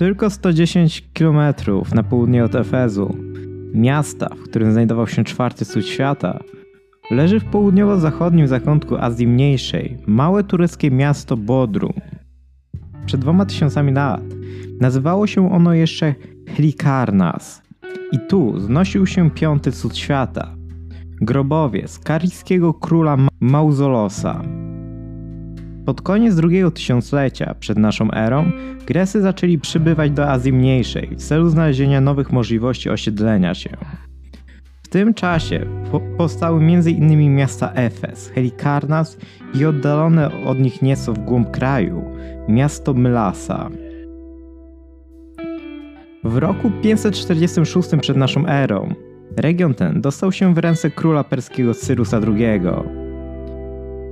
Tylko 110 km na południe od Efezu, miasta, w którym znajdował się czwarty cud świata, leży w południowo-zachodnim zakątku Azji Mniejszej małe tureckie miasto Bodrum. Przed dwoma tysiącami lat nazywało się ono jeszcze Hlikarnas i tu znosił się piąty cud świata, grobowiec karyjskiego króla Mauzolosa. Pod koniec drugiego tysiąclecia przed naszą erą Gresy zaczęli przybywać do Azji Mniejszej w celu znalezienia nowych możliwości osiedlenia się. W tym czasie po powstały m.in. miasta Efes, Helikarnas i oddalone od nich nieco w głąb kraju miasto Mylasa. W roku 546 przed naszą erą region ten dostał się w ręce króla perskiego Cyrusa II.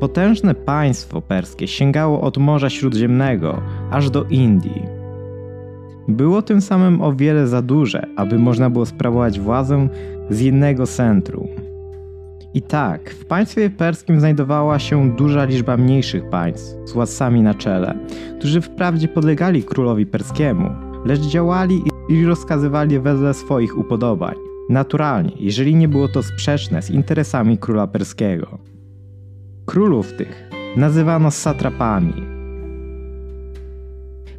Potężne państwo perskie sięgało od Morza Śródziemnego aż do Indii. Było tym samym o wiele za duże, aby można było sprawować władzę z jednego centrum. I tak, w państwie perskim znajdowała się duża liczba mniejszych państw z władcami na czele, którzy wprawdzie podlegali królowi perskiemu, lecz działali i rozkazywali wedle swoich upodobań. Naturalnie, jeżeli nie było to sprzeczne z interesami króla perskiego. Królów tych nazywano satrapami.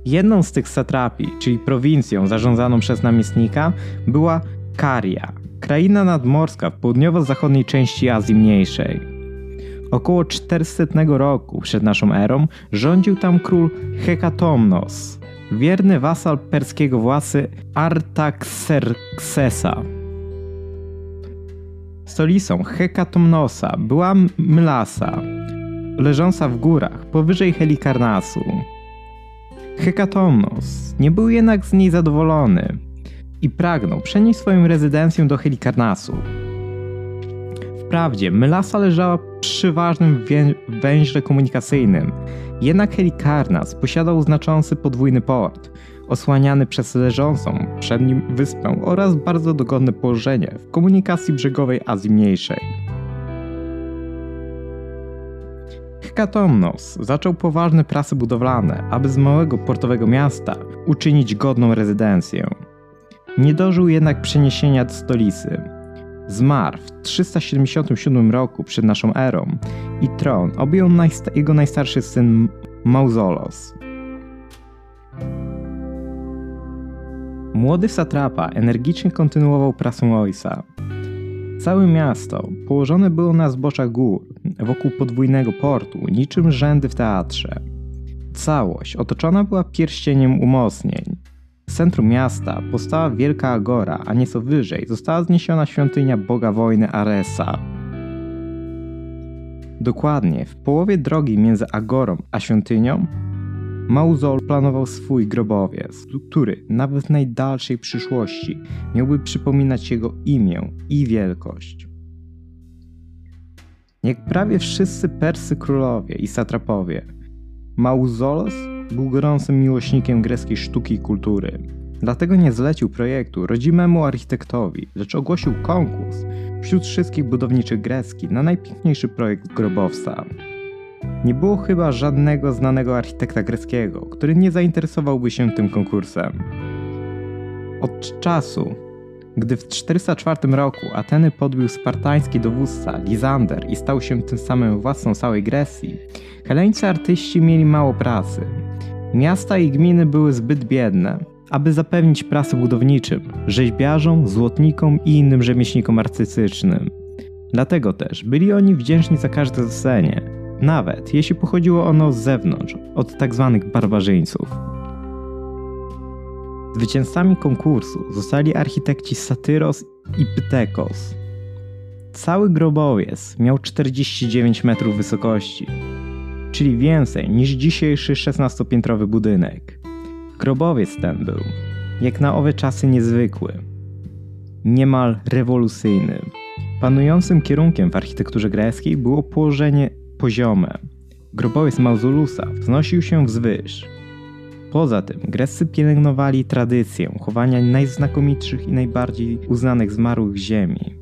Jedną z tych satrapii, czyli prowincją zarządzaną przez namiestnika, była Karia, kraina nadmorska w południowo-zachodniej części Azji Mniejszej. Około 400 roku przed naszą erą rządził tam król Hekatomnos, wierny wasal perskiego władcy Artaxerxesa. Stolicą Hekatomnosa była Mylasa, leżąca w górach powyżej Helikarnasu. Hekatomnos nie był jednak z niej zadowolony i pragnął przenieść swoją rezydencję do Helikarnasu. Wprawdzie Mylasa leżała przy ważnym węźle komunikacyjnym, jednak Helikarnas posiadał znaczący podwójny port, osłaniany przez leżącą przed nim wyspę oraz bardzo dogodne położenie w komunikacji brzegowej Azji Mniejszej. Hekatomnos zaczął poważne prace budowlane, aby z małego portowego miasta uczynić godną rezydencję. Nie dożył jednak przeniesienia do stolicy. Zmarł w 377 roku przed naszą erą i tron objął najsta jego najstarszy syn Mauzolos. Młody satrapa energicznie kontynuował pracę ojca. Całe miasto położone było na zboczach gór, wokół podwójnego portu, niczym rzędy w teatrze. Całość otoczona była pierścieniem umocnień. W centrum miasta powstała wielka agora, a nieco wyżej została zniesiona świątynia boga wojny Aresa. Dokładnie w połowie drogi między agorą a świątynią Mauzol planował swój grobowiec, który nawet w najdalszej przyszłości miałby przypominać jego imię i wielkość. Jak prawie wszyscy persy królowie i satrapowie, Mauzolos był gorącym miłośnikiem greckiej sztuki i kultury. Dlatego nie zlecił projektu rodzimemu architektowi, lecz ogłosił konkurs wśród wszystkich budowniczych greckich na najpiękniejszy projekt grobowca. Nie było chyba żadnego znanego architekta greckiego, który nie zainteresowałby się tym konkursem. Od czasu, gdy w 404 roku Ateny podbił spartański dowódca Lizander i stał się tym samym władcą całej Grecji, heleńcy artyści mieli mało pracy. Miasta i gminy były zbyt biedne, aby zapewnić pracę budowniczym, rzeźbiarzom, złotnikom i innym rzemieślnikom artystycznym. Dlatego też byli oni wdzięczni za każde zlecenie, nawet jeśli pochodziło ono z zewnątrz, od tzw. Tak barbarzyńców. Zwycięzcami konkursu zostali architekci Satyros i Pytekos. Cały grobowiec miał 49 metrów wysokości, czyli więcej niż dzisiejszy 16-piętrowy budynek. Grobowiec ten był, jak na owe czasy niezwykły, niemal rewolucyjny. Panującym kierunkiem w architekturze greckiej było położenie poziome. Grobowiec Mauzolusa wznosił się wzwyż. Poza tym Greccy pielęgnowali tradycję chowania najznakomitszych i najbardziej uznanych zmarłych ziemi.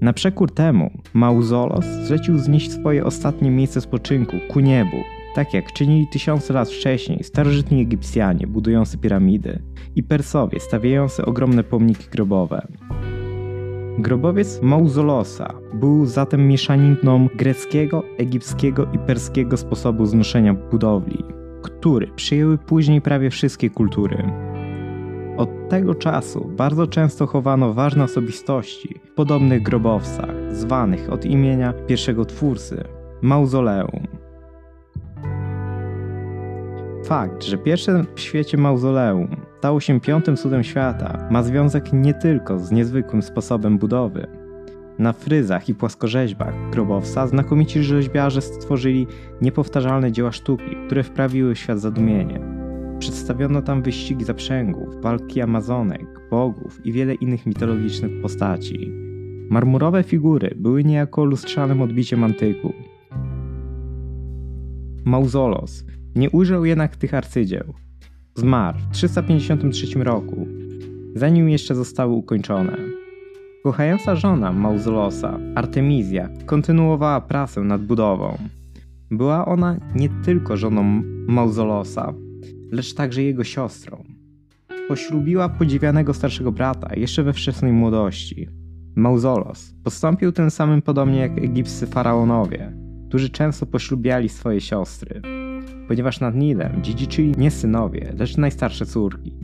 Na przekór temu Mauzolos zlecił znieść swoje ostatnie miejsce spoczynku ku niebu, tak jak czynili tysiące lat wcześniej starożytni Egipcjanie budujący piramidy i Persowie stawiający ogromne pomniki grobowe. Grobowiec Mauzolosa był zatem mieszaniną greckiego, egipskiego i perskiego sposobu znoszenia budowli, który przyjęły później prawie wszystkie kultury. Od tego czasu bardzo często chowano ważne osobistości w podobnych grobowcach, zwanych od imienia pierwszego twórcy mauzoleum. Fakt, że pierwsze w świecie mauzoleum stało się piątym cudem świata, ma związek nie tylko z niezwykłym sposobem budowy. Na fryzach i płaskorzeźbach grobowca znakomici rzeźbiarze stworzyli niepowtarzalne dzieła sztuki, które wprawiły w świat zadumienie. Przedstawiono tam wyścigi zaprzęgów, walki amazonek, bogów i wiele innych mitologicznych postaci. Marmurowe figury były niejako lustrzanym odbiciem antyku. Mauzolos nie ujrzał jednak tych arcydzieł. Zmarł w 353 roku, zanim jeszcze zostały ukończone. Kochająca żona Mauzolosa, Artemizja, kontynuowała pracę nad budową. Była ona nie tylko żoną Mauzolosa, lecz także jego siostrą. Poślubiła podziwianego starszego brata jeszcze we wczesnej młodości. Mauzolos postąpił tym samym podobnie jak egipscy faraonowie, którzy często poślubiali swoje siostry ponieważ nad Nilem dziedziczyli nie synowie, lecz najstarsze córki.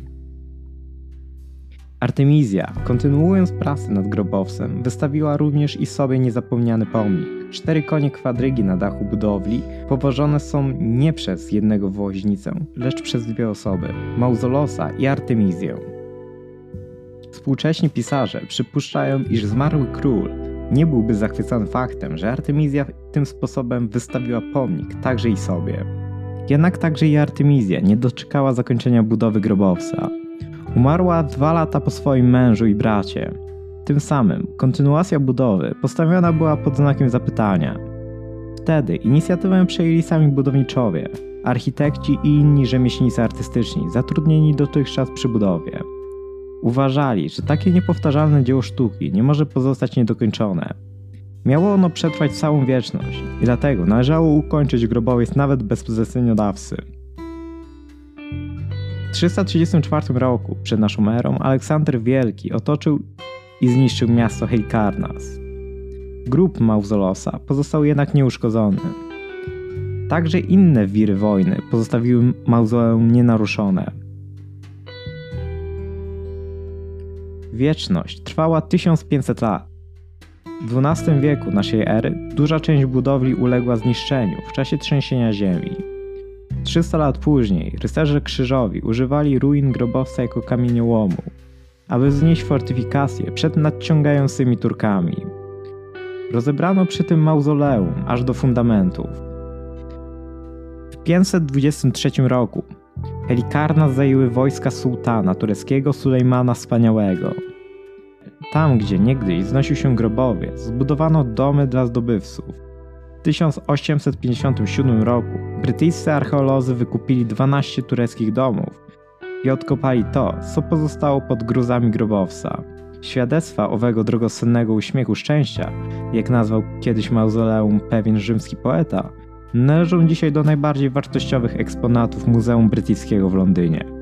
Artemizja, kontynuując pracę nad grobowcem, wystawiła również i sobie niezapomniany pomnik. Cztery konie kwadrygi na dachu budowli powożone są nie przez jednego woźnicę, lecz przez dwie osoby Mauzolosa i Artemizję. Współcześni pisarze przypuszczają, iż zmarły król nie byłby zachwycony faktem, że Artemizja tym sposobem wystawiła pomnik także i sobie. Jednak także i Artemizja nie doczekała zakończenia budowy grobowca. Umarła dwa lata po swoim mężu i bracie. Tym samym kontynuacja budowy postawiona była pod znakiem zapytania. Wtedy inicjatywę przejęli sami budowniczowie, architekci i inni rzemieślnicy artystyczni zatrudnieni dotychczas przy budowie. Uważali, że takie niepowtarzalne dzieło sztuki nie może pozostać niedokończone, Miało ono przetrwać całą wieczność i dlatego należało ukończyć grobowiec nawet bez zleceniodawcy. W 334 roku przed naszą erą Aleksander Wielki otoczył i zniszczył miasto Helikarnas. Grób Mauzolosa pozostał jednak nieuszkodzony. Także inne wiry wojny pozostawiły mauzoleum nienaruszone. Wieczność trwała 1500 lat. W XII wieku naszej ery duża część budowli uległa zniszczeniu w czasie trzęsienia ziemi. 300 lat później rycerze krzyżowi używali ruin grobowca jako kamieniołomu, aby wznieść fortyfikacje przed nadciągającymi Turkami. Rozebrano przy tym mauzoleum aż do fundamentów. W 523 roku Helikarnas zajęły wojska sułtana tureckiego Sulejmana Wspaniałego – tam, gdzie niegdyś znosił się grobowiec, zbudowano domy dla zdobywców. W 1857 roku brytyjscy archeolodzy wykupili 12 tureckich domów i odkopali to, co pozostało pod gruzami grobowca. Świadectwa owego drogocennego uśmiechu szczęścia, jak nazwał kiedyś mauzoleum pewien rzymski poeta, należą dzisiaj do najbardziej wartościowych eksponatów Muzeum Brytyjskiego w Londynie.